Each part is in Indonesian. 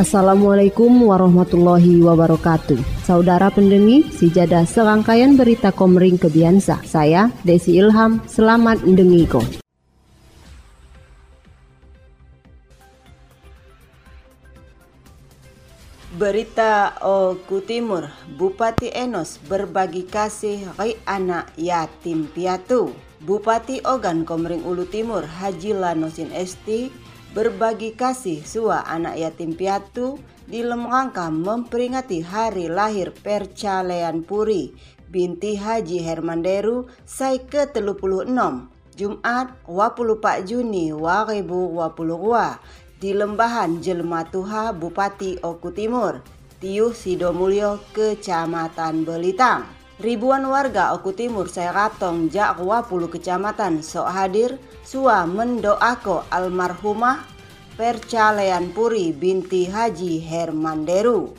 Assalamualaikum warahmatullahi wabarakatuh. Saudara pendengi, sijada serangkaian berita Komering Kebiansa. Saya Desi Ilham, selamat mendengiko. Berita Oku Timur, Bupati Enos berbagi kasih rai anak yatim piatu. Bupati Ogan Komering Ulu Timur Haji Lanosin Esti berbagi kasih sua anak yatim piatu di rangka memperingati hari lahir Percalean Puri binti Haji Hermanderu Sai ke-36 Jumat 24 Juni 2022 di Lembahan Jelma Tuha Bupati Oku Timur, Tiuh Sidomulyo, Kecamatan Belitang. Ribuan warga Oku Timur Seratong Jak 20 kecamatan sok hadir sua mendoako almarhumah Percalean Puri binti Haji Hermanderu.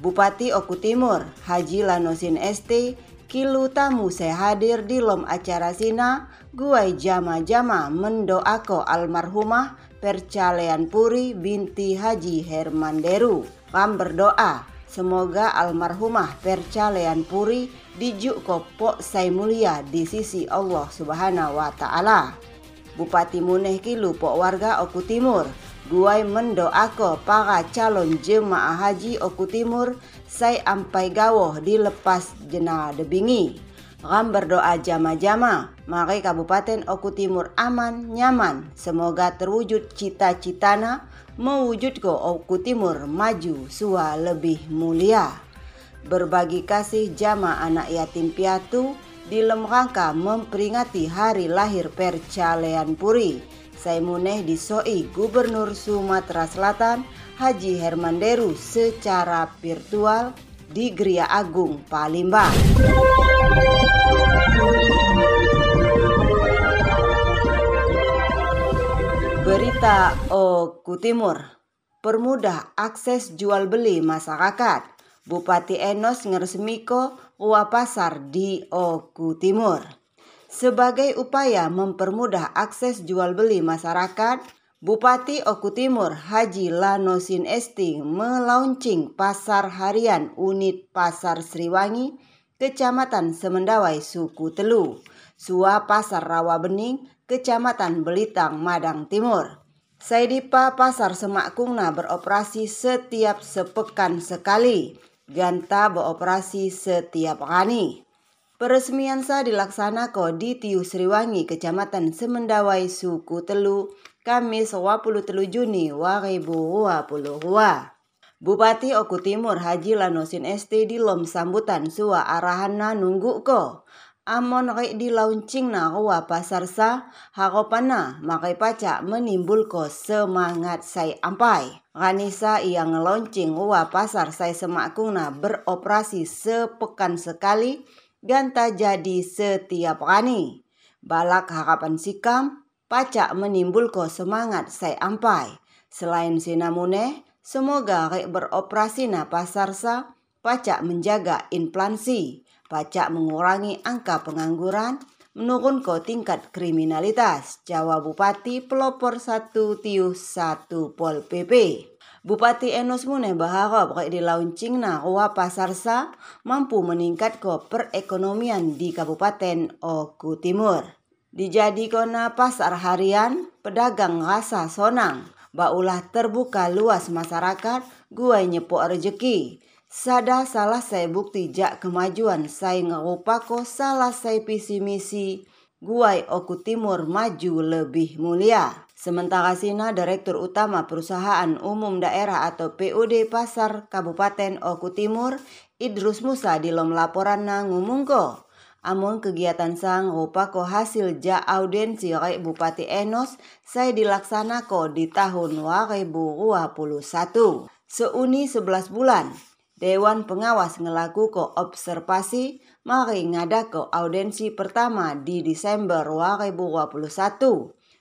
Bupati Oku Timur Haji Lanosin ST kilu tamu saya hadir di lom acara sina guai jama-jama mendoako almarhumah Percalean Puri binti Haji Hermanderu. Kam berdoa semoga almarhumah Percalean Puri dijuk kopok say mulia di sisi Allah Subhanahu wa taala. Bupati Muneh Kilu pok warga Oku Timur Guai mendoako para calon jemaah haji Oku Timur say ampai gawoh dilepas jena debingi. Ram berdoa jama-jama, mari Kabupaten Oku Timur aman, nyaman. Semoga terwujud cita-citana mewujud ko Oku Timur maju sua lebih mulia. Berbagi kasih jama anak yatim piatu di rangka memperingati hari lahir Percalean Puri. Saya muneh disoi Gubernur Sumatera Selatan Haji Hermanderu secara virtual di Gria Agung, Palembang. Berita Oku Timur. Permudah akses jual beli masyarakat. Bupati Enos ngeresmiko Ua Pasar di Oku Timur. Sebagai upaya mempermudah akses jual beli masyarakat Bupati Oku Timur Haji Lanosin Esti melaunching pasar harian unit Pasar Sriwangi Kecamatan Semendawai Suku Telu. Sua Pasar Rawa Bening Kecamatan Belitang, Madang Timur. Saidipa Pasar Semak Kungna beroperasi setiap sepekan sekali. Ganta beroperasi setiap hari. Peresmian sa dilaksanakan di Tiu Sriwangi, Kecamatan Semendawai, Suku Telu, Kamis 23 Juni 2022. Bupati Oku Timur Haji Lanosin ST di lom sambutan sua arahana nunggu ko amon rek di launching na wa pasar sa hakopana makai paca menimbul ko semangat say ampai. Ranisa yang launching wa pasar say semakung na beroperasi sepekan sekali ganta jadi setiap kani. Balak harapan sikam paca menimbul ko semangat say ampai. Selain sinamune, semoga rek beroperasi na pasar sa paca menjaga inflasi pajak mengurangi angka pengangguran, menurun ke tingkat kriminalitas. Jawa Bupati pelopor satu tiuh satu pol PP. Bupati Enos Mune berharap di launching Pasar Sa mampu meningkat ke perekonomian di Kabupaten Oku Timur. Dijadikan pasar harian, pedagang rasa sonang, baulah terbuka luas masyarakat, gua nyepok rejeki. Sada salah saya bukti jak kemajuan saya ngerupako salah saya visi misi guai Oku Timur maju lebih mulia. Sementara Sina Direktur Utama Perusahaan Umum Daerah atau PUD Pasar Kabupaten Oku Timur Idrus Musa di lom laporan na ngumungko. Amun kegiatan sang rupa ko hasil ja audensi rei Bupati Enos saya dilaksana ko di tahun 2021. Seuni 11 bulan, Dewan Pengawas ngelaku ko observasi mari ngada ko audensi pertama di Desember 2021.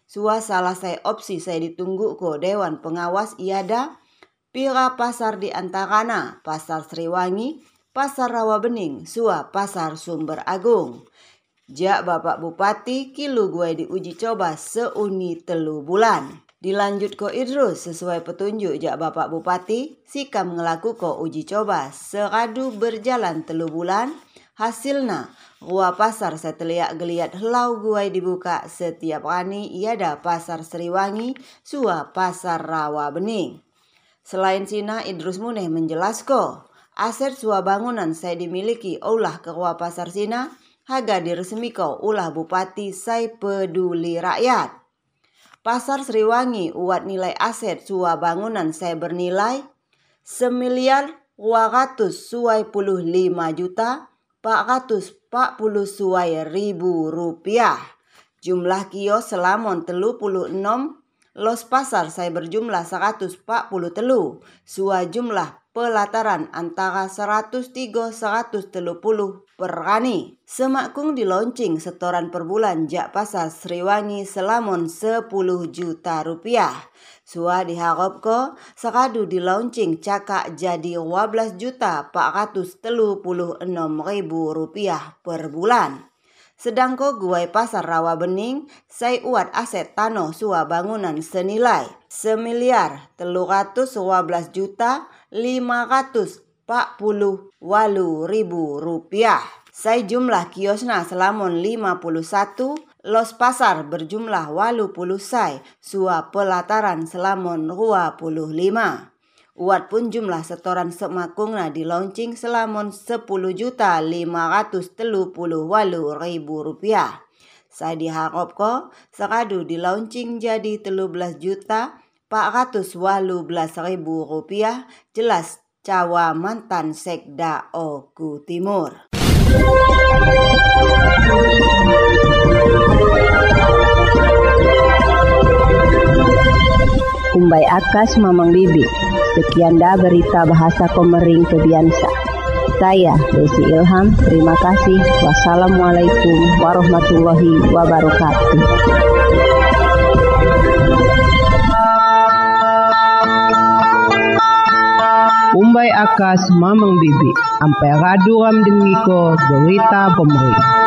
Sua salah saya opsi saya ditunggu ko Dewan Pengawas iada pira pasar di antarana Pasar Sriwangi, Pasar Rawa Bening, Sua Pasar Sumber Agung. Jak Bapak Bupati kilu gue diuji coba seuni telu bulan. Dilanjut ko Idrus sesuai petunjuk jak Bapak Bupati, sikam ngelaku ko uji coba seradu berjalan telu bulan. Hasilnya, gua pasar setelah geliat helau gue dibuka setiap hari iada pasar Sriwangi, sua pasar Rawa Bening. Selain Cina, Idrus Muneh menjelaskan aset sua bangunan saya dimiliki ulah ke pasar Sina, haga diresmi kau ulah Bupati saya peduli rakyat. Pasar Sriwangi uat nilai aset sua bangunan saya bernilai semiliar 200 suai puluh lima juta 440 suai ribu rupiah. Jumlah kios selamon telu puluh enam Los pasar saya berjumlah 140 telu. Sua jumlah pelataran antara 103 130 per rani. Semakung di launching setoran per bulan jak pasar Sriwangi Selamon 10 juta rupiah. Sua diharap ko sekadu di launching cakak jadi 12 juta 436 ribu rupiah per bulan. Sedang ko guai pasar rawa bening, saya uat aset tanah sua bangunan senilai semiliar telur ratus belas juta lima ratus empat puluh walu ribu rupiah. Saya jumlah kiosna selamun satu, los pasar berjumlah walu puluh sai, sua pelataran selamun lima. Uat pun jumlah setoran semakungna di launching selamun 10 juta 530 walu ribu rupiah. Saya diharap ko sekadu di launching jadi 13 juta 400 walu belas ribu rupiah jelas cawa mantan sekda Oku Timur. Kumbai Akas Mamang Bibi Sekian dah berita bahasa Komering Kebiansa. Saya Desi Ilham, terima kasih. Wassalamualaikum warahmatullahi wabarakatuh. Umbai akas mamang bibi, ampai raduram dengiko berita pemerintah.